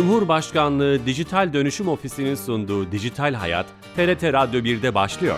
Cumhurbaşkanlığı Dijital Dönüşüm Ofisi'nin sunduğu Dijital Hayat, TRT Radyo 1'de başlıyor.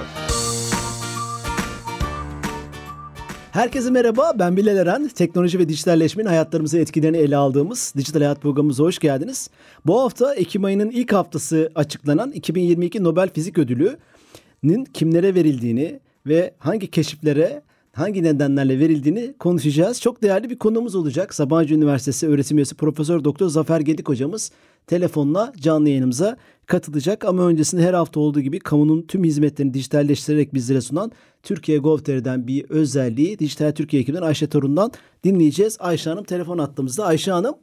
Herkese merhaba, ben Bilal Eren. Teknoloji ve dijitalleşmenin hayatlarımıza etkilerini ele aldığımız Dijital Hayat programımıza hoş geldiniz. Bu hafta Ekim ayının ilk haftası açıklanan 2022 Nobel Fizik Ödülü'nün kimlere verildiğini ve hangi keşiflere hangi nedenlerle verildiğini konuşacağız. Çok değerli bir konuğumuz olacak. Sabancı Üniversitesi öğretim üyesi Profesör Doktor Zafer Gedik hocamız telefonla canlı yayınımıza katılacak. Ama öncesinde her hafta olduğu gibi kamunun tüm hizmetlerini dijitalleştirerek bizlere sunan Türkiye Gov.tr'den bir özelliği Dijital Türkiye ekibinden Ayşe Torun'dan dinleyeceğiz. Ayşe Hanım telefon attığımızda. Ayşe Hanım.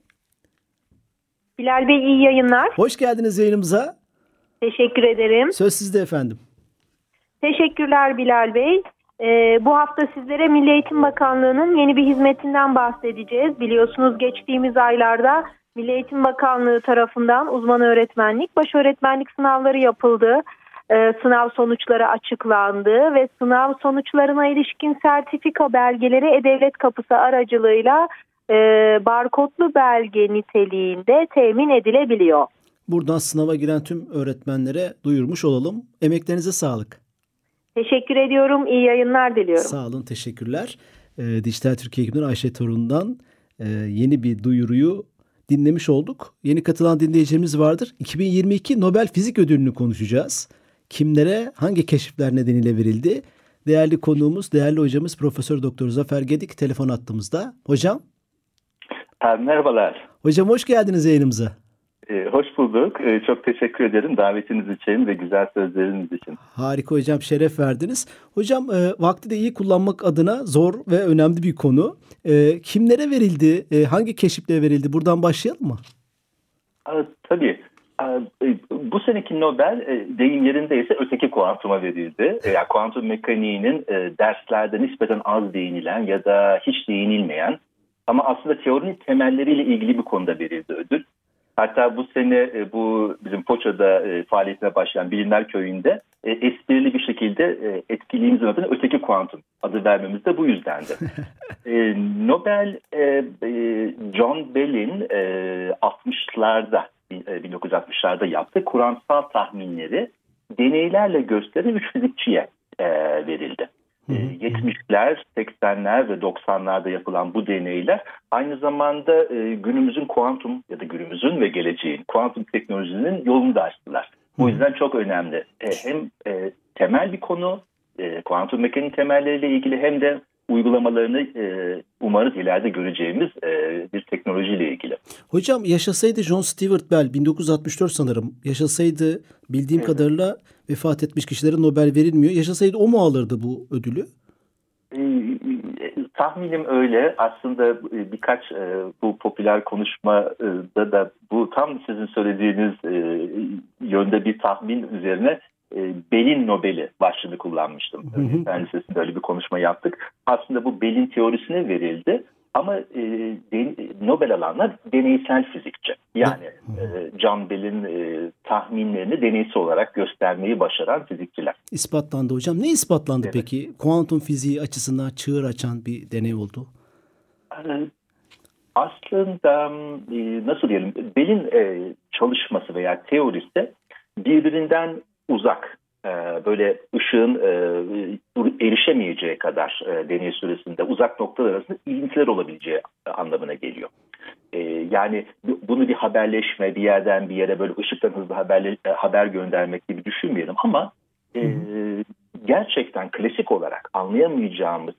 Bilal Bey iyi yayınlar. Hoş geldiniz yayınımıza. Teşekkür ederim. Söz sizde efendim. Teşekkürler Bilal Bey. Ee, bu hafta sizlere Milli Eğitim Bakanlığı'nın yeni bir hizmetinden bahsedeceğiz. Biliyorsunuz geçtiğimiz aylarda Milli Eğitim Bakanlığı tarafından uzman öğretmenlik, baş öğretmenlik sınavları yapıldı. Ee, sınav sonuçları açıklandı ve sınav sonuçlarına ilişkin sertifika belgeleri E-Devlet Kapısı aracılığıyla e, barkodlu belge niteliğinde temin edilebiliyor. Buradan sınava giren tüm öğretmenlere duyurmuş olalım. Emeklerinize sağlık. Teşekkür ediyorum. İyi yayınlar diliyorum. Sağ olun. Teşekkürler. Ee, Dijital Türkiye ekibinden Ayşe Torun'dan e, yeni bir duyuruyu dinlemiş olduk. Yeni katılan dinleyicilerimiz vardır. 2022 Nobel Fizik Ödülünü konuşacağız. Kimlere hangi keşifler nedeniyle verildi? Değerli konuğumuz, değerli hocamız Profesör Doktor Zafer Gedik telefon attığımızda. Hocam. Merhabalar. Hocam hoş geldiniz yayınımıza. Ee, hoş bulduk. Ee, çok teşekkür ederim davetiniz için ve güzel sözleriniz için. Harika hocam şeref verdiniz. Hocam e, vakti de iyi kullanmak adına zor ve önemli bir konu. E, kimlere verildi? E, hangi keşifle verildi? Buradan başlayalım mı? Tabii. Bu seneki Nobel deyim yerindeyse öteki kuantuma verildi. Yani kuantum mekaniğinin derslerde nispeten az değinilen ya da hiç değinilmeyen ama aslında teorinin temelleriyle ilgili bir konuda verildi ödül. Hatta bu sene e, bu bizim Poça'da e, faaliyetine başlayan Bilimler Köyü'nde e, esprili bir şekilde e, etkinliğimizin adını öteki kuantum adı vermemiz de bu yüzdendi. e, Nobel e, e, John Bell'in e, 60'larda 1960'larda yaptığı kuramsal tahminleri deneylerle gösteren üç fizikçiye e, verildi. 70'ler, 80'ler ve 90'larda yapılan bu deneyler aynı zamanda günümüzün kuantum ya da günümüzün ve geleceğin kuantum teknolojisinin yolunu da açtılar. Bu yüzden çok önemli. Hem temel bir konu, kuantum mekaniği temelleriyle ilgili hem de uygulamalarını umarız ileride göreceğimiz bir teknolojiyle ilgili. Hocam yaşasaydı John Stewart Bell 1964 sanırım yaşasaydı bildiğim evet. kadarıyla vefat etmiş kişilere Nobel verilmiyor. Yaşasaydı o mu alırdı bu ödülü? tahminim öyle. Aslında birkaç bu popüler konuşmada da bu tam sizin söylediğiniz yönde bir tahmin üzerine Belin Nobel'i başlığını kullanmıştım. Fen Lisesi'nde öyle bir konuşma yaptık. Aslında bu Belin teorisine verildi. Ama e, de, Nobel alanlar deneysel fizikçi. Yani e, John Bell'in e, tahminlerini deneysel olarak göstermeyi başaran fizikçiler. İspatlandı hocam. Ne ispatlandı evet. peki? Kuantum fiziği açısından çığır açan bir deney oldu. Aslında e, nasıl diyelim Bell'in e, çalışması veya teorisi birbirinden uzak e, böyle ışığın e, erişemeyeceği kadar e, deney süresinde uzak noktalar arasında ilintiler olabileceği anlamına geliyor. Yani bunu bir haberleşme, bir yerden bir yere böyle ışıktan hızlı haber, haber göndermek gibi düşünmeyelim ama gerçekten klasik olarak anlayamayacağımız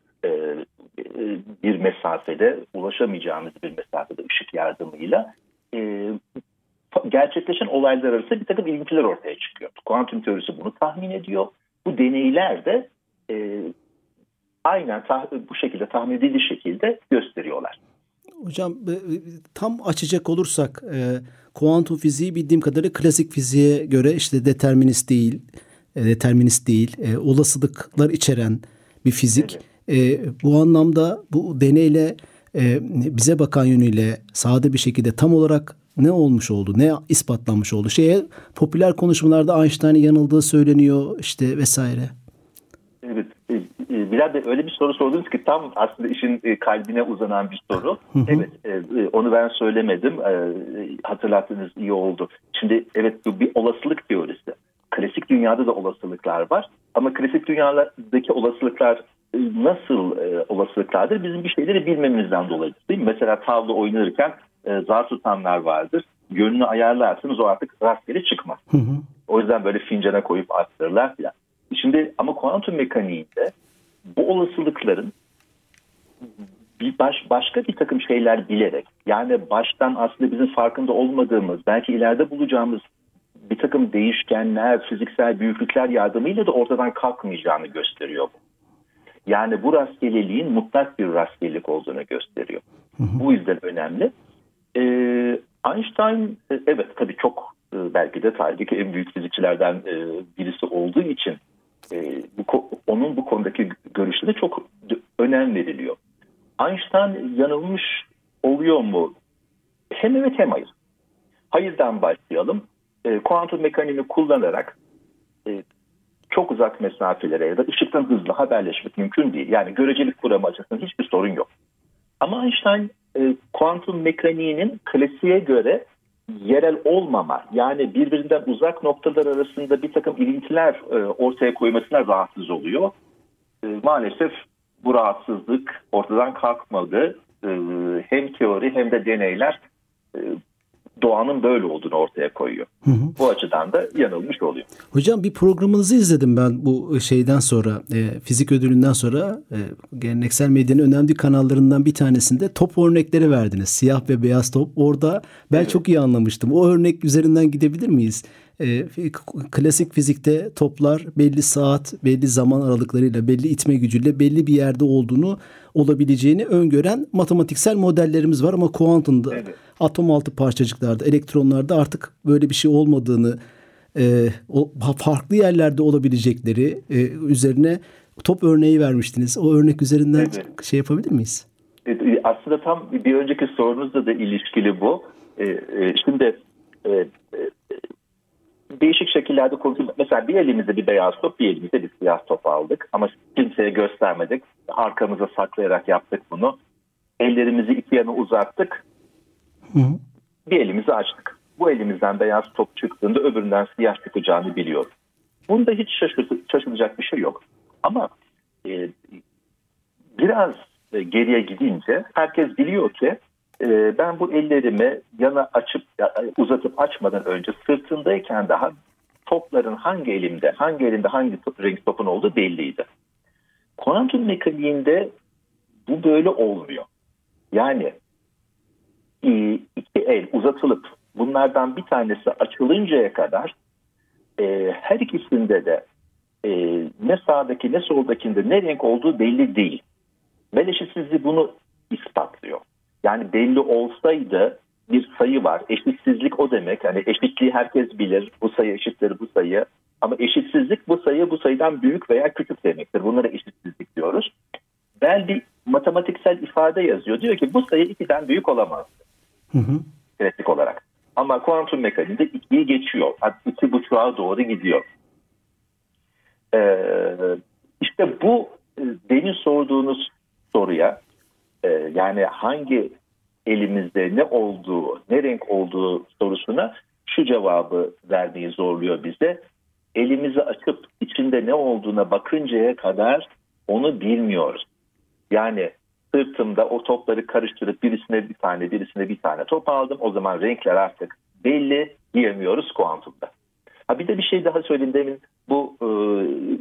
bir mesafede, ulaşamayacağımız bir mesafede ışık yardımıyla gerçekleşen olaylar arasında bir takım ilintiler ortaya çıkıyor. Kuantum teorisi bunu tahmin ediyor. Bu deneyler de e, aynen bu şekilde tahmin edildiği şekilde gösteriyorlar. Hocam e, tam açacak olursak e, kuantum fiziği bildiğim kadarıyla klasik fiziğe göre işte determinist değil, e, determinist değil, e, olasılıklar içeren bir fizik. Evet. E, bu anlamda bu deneyle e, bize bakan yönüyle sade bir şekilde tam olarak ne olmuş oldu, ne ispatlanmış oldu? Şeye popüler konuşmalarda Einstein'ın yanıldığı söyleniyor işte vesaire. Evet, e, e, Bilal Bey öyle bir soru sordunuz ki tam aslında işin e, kalbine uzanan bir soru. Evet onu ben söylemedim. Hatırlattığınız iyi oldu. Şimdi evet bu bir olasılık teorisi. Klasik dünyada da olasılıklar var. Ama klasik dünyadaki olasılıklar nasıl olasılıklardır? Bizim bir şeyleri bilmemizden dolayı. Değil mi? Mesela tavla oynarken zar tutanlar vardır. Yönünü ayarlarsınız o artık rastgele çıkmaz. Hı hı. O yüzden böyle fincana koyup arttırırlar filan. Şimdi ama kuantum mekaniğinde bu olasılıkların bir baş, başka bir takım şeyler bilerek yani baştan aslında bizim farkında olmadığımız belki ileride bulacağımız bir takım değişkenler, fiziksel büyüklükler yardımıyla da ortadan kalkmayacağını gösteriyor bu. Yani bu rastgeleliğin mutlak bir rastgelelik olduğunu gösteriyor. Hı hı. Bu yüzden önemli. Ee, Einstein e, evet tabii çok e, belki de tarihteki en büyük fizikçilerden e, birisi olduğu için e, bu, onun bu konudaki görüşleri çok önem veriliyor. Einstein yanılmış oluyor mu? Hem evet hem hayır. Hayırdan başlayalım. Kuantum mekaniğini kullanarak çok uzak mesafelere ya da ışıktan hızlı haberleşmek mümkün değil. Yani görecelik kuramı açısından hiçbir sorun yok. Ama Einstein e, kuantum mekaniğinin klasiğe göre yerel olmama yani birbirinden uzak noktalar arasında bir takım ilintiler e, ortaya koymasına rahatsız oluyor. E, maalesef bu rahatsızlık ortadan kalkmadı. Hem teori hem de deneyler doğanın böyle olduğunu ortaya koyuyor. Hı hı. Bu açıdan da yanılmış oluyor. Hocam bir programınızı izledim ben bu şeyden sonra e, fizik ödülünden sonra e, geleneksel medyanın önemli kanallarından bir tanesinde top örnekleri verdiniz. Siyah ve beyaz top. Orada ben evet. çok iyi anlamıştım. O örnek üzerinden gidebilir miyiz? E, klasik fizikte toplar belli saat, belli zaman aralıklarıyla, belli itme gücüyle belli bir yerde olduğunu olabileceğini öngören matematiksel modellerimiz var ama kuantumda evet. Atom altı parçacıklarda, elektronlarda artık böyle bir şey olmadığını, e, o farklı yerlerde olabilecekleri e, üzerine top örneği vermiştiniz. O örnek üzerinden evet. şey yapabilir miyiz? E, aslında tam bir önceki sorunuzla da ilişkili bu. E, e, şimdi değişik şekillerde konuşuyoruz. Mesela bir elimizde bir beyaz top, bir elimizde bir siyah top aldık. Ama kimseye göstermedik. Arkamıza saklayarak yaptık bunu. Ellerimizi iki yana uzattık. Hı. Bir elimizi açtık. Bu elimizden beyaz top çıktığında öbüründen siyah çıkacağını biliyoruz. Bunda hiç şaşıracak bir şey yok. Ama e, biraz e, geriye gidince herkes biliyor ki e, ben bu ellerimi yana açıp uzatıp açmadan önce sırtındayken daha topların hangi elimde, hangi elinde hangi top, renk topun olduğu belliydi. Kuantum mekaniğinde bu böyle olmuyor. Yani iki el uzatılıp bunlardan bir tanesi açılıncaya kadar e, her ikisinde de e, ne sağdaki ne soldakinde ne renk olduğu belli değil. Beleşitsizliği bunu ispatlıyor. Yani belli olsaydı bir sayı var. Eşitsizlik o demek. Hani eşitliği herkes bilir. Bu sayı eşittir bu sayı. Ama eşitsizlik bu sayı bu sayıdan büyük veya küçük demektir. Bunlara eşitsizlik diyoruz. Bel bir matematiksel ifade yazıyor. Diyor ki bu sayı ikiden büyük olamaz. Hı hı. olarak. Ama kuantum mekaniğinde ikiyi geçiyor. Hatta iki buçuğa doğru gidiyor. Ee, işte bu demin sorduğunuz soruya e, yani hangi elimizde ne olduğu, ne renk olduğu sorusuna şu cevabı vermeyi zorluyor bize. Elimizi açıp içinde ne olduğuna bakıncaya kadar onu bilmiyoruz. Yani sırtımda o topları karıştırıp birisine bir tane birisine bir tane top aldım. O zaman renkler artık belli diyemiyoruz kuantumda. Ha bir de bir şey daha söyleyeyim demin bu e,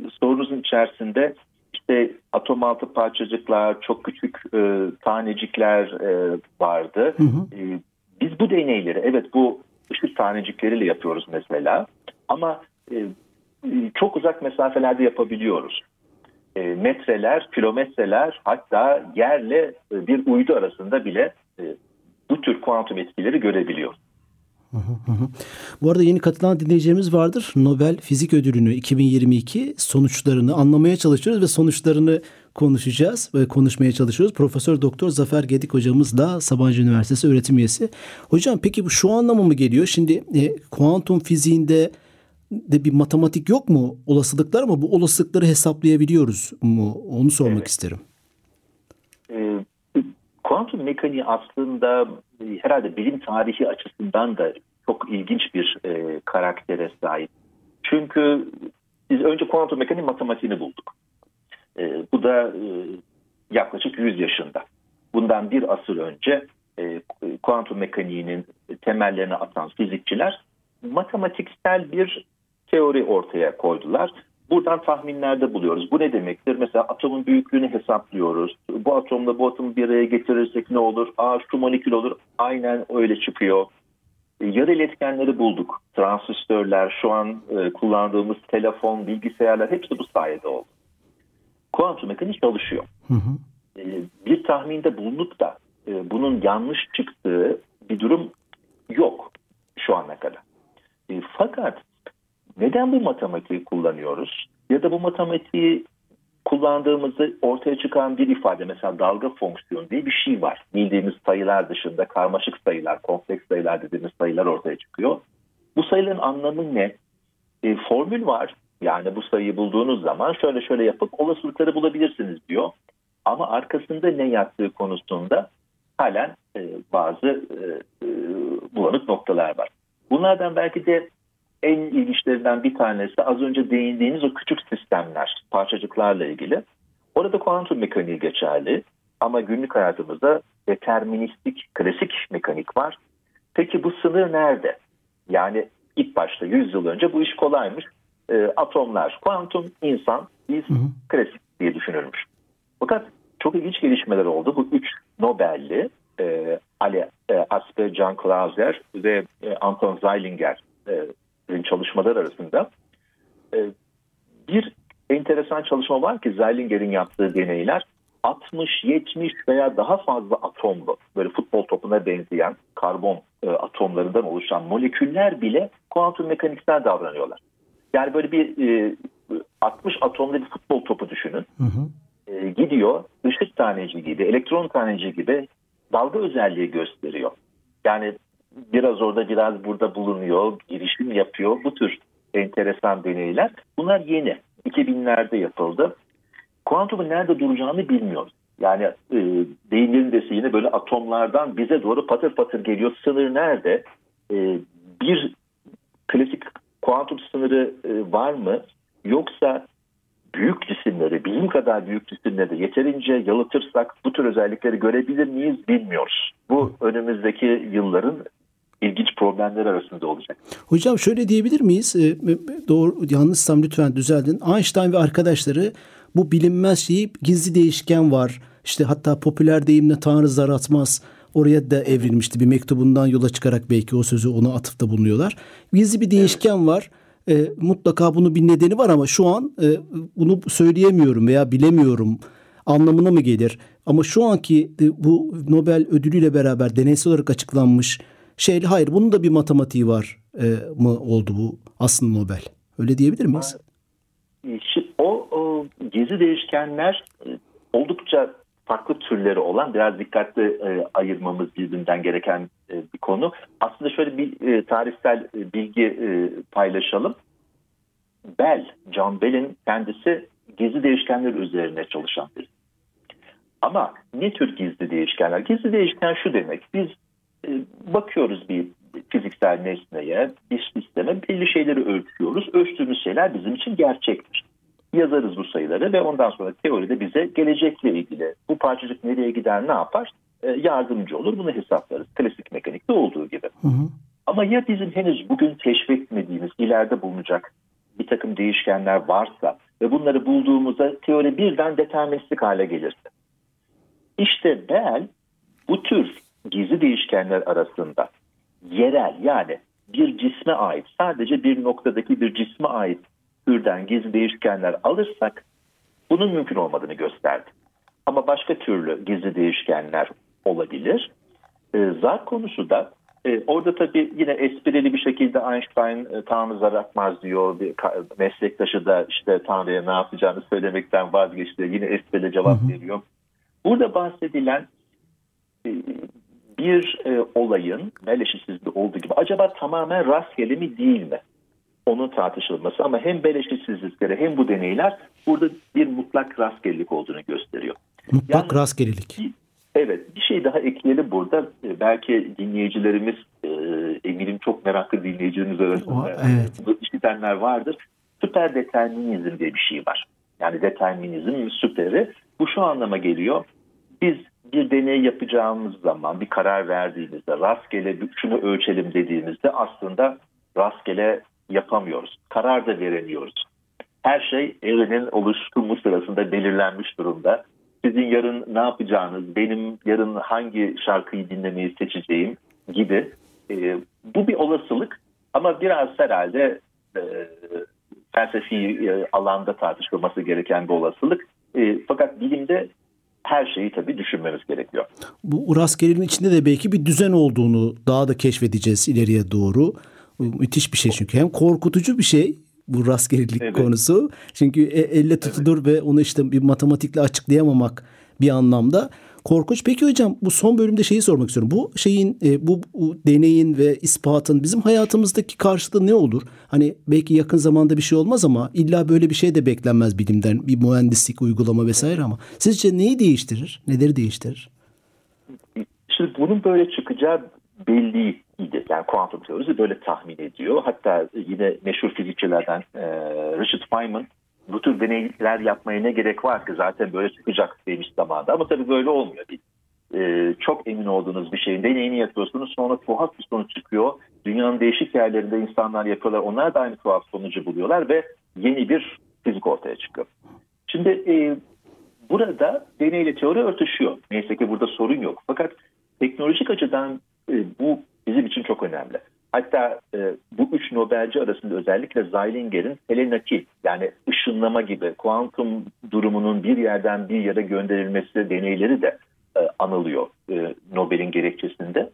sorunuzun içerisinde işte atom altı parçacıklar, çok küçük e, tanecikler e, vardı. Hı hı. E, biz bu deneyleri evet bu ışık tanecikleriyle yapıyoruz mesela ama e, e çok uzak mesafelerde yapabiliyoruz. E, metreler, kilometreler hatta yerle e, bir uydu arasında bile e, bu tür kuantum etkileri görebiliyoruz. Bu arada yeni katılan dinleyicilerimiz vardır. Nobel Fizik Ödülünü 2022 sonuçlarını anlamaya çalışıyoruz ve sonuçlarını konuşacağız ve konuşmaya çalışıyoruz. Profesör Doktor Zafer Gedik hocamız da Sabancı Üniversitesi öğretim üyesi. Hocam peki bu şu anlamı mı geliyor? Şimdi e, kuantum fiziğinde de bir matematik yok mu? Olasılıklar ama bu olasılıkları hesaplayabiliyoruz mu? Onu sormak evet. isterim. E, kuantum mekaniği aslında e, herhalde bilim tarihi açısından da çok ilginç bir e, karaktere sahip. Çünkü biz önce kuantum mekaniği matematiğini bulduk. E, bu da e, yaklaşık 100 yaşında. Bundan bir asır önce e, kuantum mekaniğinin temellerini atan fizikçiler matematiksel bir teori ortaya koydular. Buradan tahminlerde buluyoruz. Bu ne demektir? Mesela atomun büyüklüğünü hesaplıyoruz. Bu atomla bu atomu bir araya getirirsek ne olur? Aa şu molekül olur. Aynen öyle çıkıyor. E, yarı iletkenleri bulduk. Transistörler, şu an e, kullandığımız telefon, bilgisayarlar hepsi bu sayede oldu. Kuantum mekaniği çalışıyor. Hı hı. E, bir tahminde bulunup da e, bunun yanlış çıktığı bir durum yok şu ana kadar. E, fakat neden bu matematiği kullanıyoruz? Ya da bu matematiği kullandığımızda ortaya çıkan bir ifade mesela dalga fonksiyonu diye bir şey var. Bildiğimiz sayılar dışında karmaşık sayılar, kompleks sayılar dediğimiz sayılar ortaya çıkıyor. Bu sayıların anlamı ne? E, formül var. Yani bu sayıyı bulduğunuz zaman şöyle şöyle yapıp olasılıkları bulabilirsiniz diyor. Ama arkasında ne yattığı konusunda halen e, bazı e, e, bulanık noktalar var. Bunlardan belki de en ilginçlerinden bir tanesi az önce değindiğiniz o küçük sistemler, parçacıklarla ilgili. Orada kuantum mekaniği geçerli ama günlük hayatımızda deterministik, klasik mekanik var. Peki bu sınır nerede? Yani ilk başta 100 yıl önce bu iş kolaymış. E, atomlar, kuantum, insan, biz hı hı. klasik diye düşünülmüş. Fakat çok ilginç gelişmeler oldu. Bu üç Nobel'li e, Ali e, Asper, John Clauser ve e, Anton Zeilinger çalışmalar arasında e, bir enteresan çalışma var ki Zeilinger'in yaptığı deneyler 60, 70 veya daha fazla atomlu böyle futbol topuna benzeyen karbon e, atomlarından oluşan moleküller bile kuantum mekaniksel davranıyorlar. Yani böyle bir e, 60 atomlu bir futbol topu düşünün. Hı hı. E, gidiyor ışık taneci gibi, elektron taneci gibi dalga özelliği gösteriyor. Yani biraz orada biraz burada bulunuyor, girişim yapıyor. Bu tür enteresan deneyler. Bunlar yeni. 2000'lerde yapıldı. Kuantumun nerede duracağını bilmiyoruz. Yani e, deyimlerin yine böyle atomlardan bize doğru patır patır geliyor. Sınır nerede? E, bir klasik kuantum sınırı e, var mı? Yoksa büyük cisimleri, bilim kadar büyük cisimleri yeterince yalıtırsak bu tür özellikleri görebilir miyiz bilmiyoruz. Bu önümüzdeki yılların ilginç problemler arasında olacak. Hocam şöyle diyebilir miyiz? E, doğru yanlışsam lütfen düzeldin. Einstein ve arkadaşları bu bilinmez şeyi gizli değişken var. İşte hatta popüler deyimle Tanrı zar atmaz. Oraya da evrilmişti bir mektubundan yola çıkarak belki o sözü ona atıfta bulunuyorlar. Gizli bir değişken evet. var. E, mutlaka bunun bir nedeni var ama şu an e, bunu söyleyemiyorum veya bilemiyorum anlamına mı gelir? Ama şu anki e, bu Nobel ödülüyle beraber deneysel olarak açıklanmış şey hayır bunun da bir matematiği var e, mı oldu bu aslında Nobel? Öyle diyebilir miyiz? O, o gizli değişkenler e, oldukça farklı türleri olan biraz dikkatli e, ayırmamız birbirinden gereken e, bir konu. Aslında şöyle bir e, tarihsel e, bilgi e, paylaşalım. Bell, John Bell'in kendisi gizli değişkenler üzerine çalışan biri. Ama ne tür gizli değişkenler? Gizli değişken şu demek. Biz bakıyoruz bir fiziksel nesneye, bir sisteme belli şeyleri ölçüyoruz. Ölçtüğümüz şeyler bizim için gerçektir yazarız bu sayıları ve ondan sonra teoride bize gelecekle ilgili bu parçacık nereye gider ne yapar e, yardımcı olur bunu hesaplarız. Klasik mekanikte olduğu gibi. Hı hı. Ama ya bizim henüz bugün keşfetmediğimiz ileride bulunacak bir takım değişkenler varsa ve bunları bulduğumuzda teori birden deterministik hale gelirse. İşte Bell bu tür değişkenler arasında yerel yani bir cisme ait sadece bir noktadaki bir cisme ait türden gizli değişkenler alırsak bunun mümkün olmadığını gösterdi. Ama başka türlü gizli değişkenler olabilir. E, zar konusu da e, orada tabii yine esprili bir şekilde Einstein e, Tanrı zar atmaz diyor. Bir meslektaşı da işte Tanrı'ya ne yapacağını söylemekten vazgeçti. Yine esprili cevap veriyor. Burada bahsedilen e, bir e, olayın Meleşisiz'de olduğu gibi acaba tamamen rastgele mi değil mi? onun tartışılması ama hem beleşitsizlikleri hem bu deneyler burada bir mutlak rastgelelik olduğunu gösteriyor. Mutlak yani, rastgelelik. Evet bir şey daha ekleyelim burada. E, belki dinleyicilerimiz e, eminim çok meraklı dinleyicilerimiz arasında evet. işitenler vardır. Süper determinizm diye bir şey var. Yani determinizm süperi. Bu şu anlama geliyor. Biz bir deney yapacağımız zaman bir karar verdiğimizde rastgele şunu ölçelim dediğimizde aslında rastgele yapamıyoruz. Karar da veremiyoruz. Her şey evrenin oluşumu sırasında belirlenmiş durumda. Sizin yarın ne yapacağınız, benim yarın hangi şarkıyı dinlemeyi seçeceğim gibi. E, bu bir olasılık ama biraz herhalde e, felsefi e, alanda tartışılması gereken bir olasılık. E, fakat bilimde her şeyi tabii düşünmemiz gerekiyor. Bu rastgelerin içinde de belki bir düzen olduğunu daha da keşfedeceğiz ileriye doğru. Müthiş bir şey çünkü hem korkutucu bir şey bu rastgelelik evet. konusu. Çünkü e, elle tutulur evet. ve onu işte bir matematikle açıklayamamak bir anlamda korkunç. Peki hocam bu son bölümde şeyi sormak istiyorum. Bu şeyin e, bu, bu deneyin ve ispatın bizim hayatımızdaki karşılığı ne olur? Hani belki yakın zamanda bir şey olmaz ama illa böyle bir şey de beklenmez bilimden. Bir mühendislik uygulama vesaire ama sizce neyi değiştirir? Neleri değiştirir? Şimdi bunun böyle çıkacağı belliydi. Yani kuantum teorisi böyle tahmin ediyor. Hatta yine meşhur fizikçilerden e, Richard Feynman bu tür deneyler yapmaya ne gerek var ki zaten böyle çıkacak demiş zamanda. Ama tabii böyle olmuyor. Ee, çok emin olduğunuz bir şeyin deneyini yapıyorsunuz sonra tuhaf bir sonuç çıkıyor. Dünyanın değişik yerlerinde insanlar yapıyorlar. Onlar da aynı tuhaf sonucu buluyorlar ve yeni bir fizik ortaya çıkıyor. Şimdi e, burada deneyle teori örtüşüyor. Neyse ki burada sorun yok. Fakat teknolojik açıdan e, bu bizim için çok önemli. Hatta e, bu üç Nobelci arasında özellikle Zeilinger'in telenaki yani ışınlama gibi kuantum durumunun bir yerden bir yere gönderilmesi deneyleri de e, anılıyor e, Nobel'in gerekçesinde.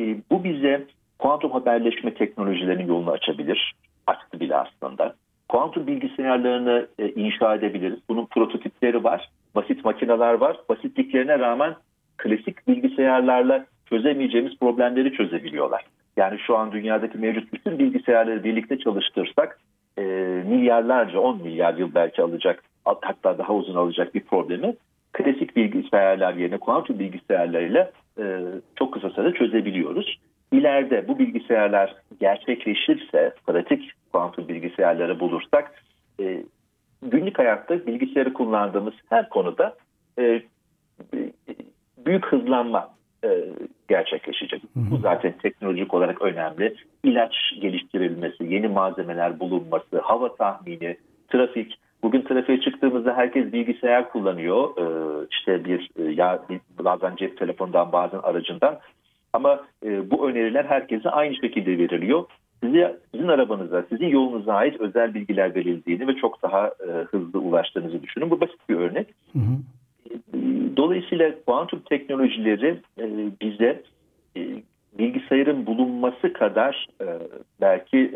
E, bu bize kuantum haberleşme teknolojilerinin yolunu açabilir. Açtı bile aslında. Kuantum bilgisayarlarını e, inşa edebiliriz. Bunun prototipleri var. Basit makineler var. Basitliklerine rağmen klasik bilgisayarlarla çözemeyeceğimiz problemleri çözebiliyorlar. Yani şu an dünyadaki mevcut bütün bilgisayarları birlikte çalıştırsak e, milyarlarca 10 milyar yıl belki alacak hatta daha uzun alacak bir problemi klasik bilgisayarlar yerine kuantum bilgisayarlarıyla e, çok kısa sürede çözebiliyoruz. İleride bu bilgisayarlar gerçekleşirse, pratik kuantum bilgisayarları bulursak, e, günlük hayatta bilgisayarı kullandığımız her konuda e, büyük hızlanma e, gerçekleşecek. Hı hı. Bu zaten teknolojik olarak önemli. İlaç geliştirilmesi, yeni malzemeler bulunması, hava tahmini, trafik. Bugün trafiğe çıktığımızda herkes bilgisayar kullanıyor. Ee, işte bir e, ya bazen cep telefonundan bazen aracından. Ama e, bu öneriler herkese aynı şekilde veriliyor. Size, sizin arabanıza, sizin yolunuza ait özel bilgiler verildiğini ve çok daha e, hızlı ulaştığınızı düşünün. Bu basit bir örnek. Hı hı. Dolayısıyla kuantum teknolojileri e, bize e, bilgisayarın bulunması kadar e, belki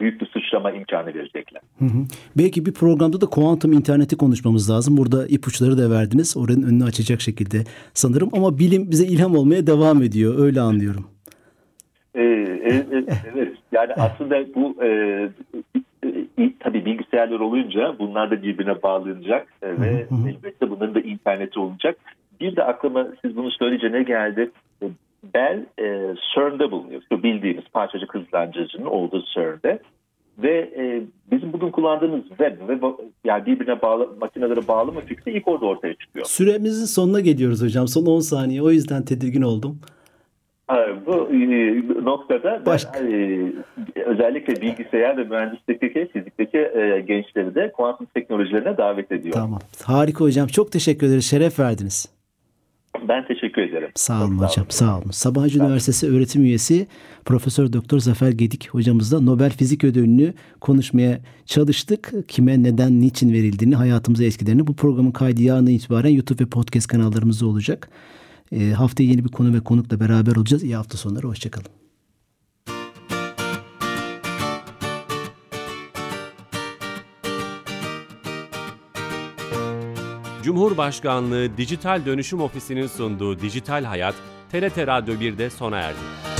büyük bir sıçrama imkanı verecekler. Hı hı. Belki bir programda da kuantum interneti konuşmamız lazım. Burada ipuçları da verdiniz. Oranın önünü açacak şekilde sanırım. Ama bilim bize ilham olmaya devam ediyor. Öyle anlıyorum. Ee, evet, evet. Yani aslında bu e, bilgisayarlar olunca bunlar da birbirine bağlanacak e, ve elbette bunların da interneti olacak. Bir de aklıma siz bunu söyleyince ne geldi? E, Bell e, CERN'de bulunuyor. Şu bildiğimiz parçacık hızlandırıcının olduğu CERN'de. Ve e, bizim bugün kullandığımız web ve yani birbirine bağlı makinelere bağlama fikri ilk orada ortaya çıkıyor. Süremizin sonuna geliyoruz hocam. Son 10 saniye. O yüzden tedirgin oldum. Bu e, noktada Başka. ben, özellikle bilgisayar ve mühendislikteki, fizikteki e, gençleri de kuantum teknolojilerine davet ediyorum. Tamam. Harika hocam. Çok teşekkür ederiz. Şeref verdiniz. Ben teşekkür ederim. Sağ olun Çok hocam. Sağ olun. Sabancı Üniversitesi öğretim üyesi Profesör Doktor Zafer Gedik hocamızla Nobel Fizik Ödülünü konuşmaya çalıştık. Kime, neden, niçin verildiğini, hayatımıza etkilerini. Bu programın kaydı yarına itibaren YouTube ve podcast kanallarımızda olacak. E, haftaya yeni bir konu ve konukla beraber olacağız. İyi hafta sonları. Hoşçakalın. Cumhurbaşkanlığı Dijital Dönüşüm Ofisi'nin sunduğu Dijital Hayat, TRT Radyo 1'de sona erdi.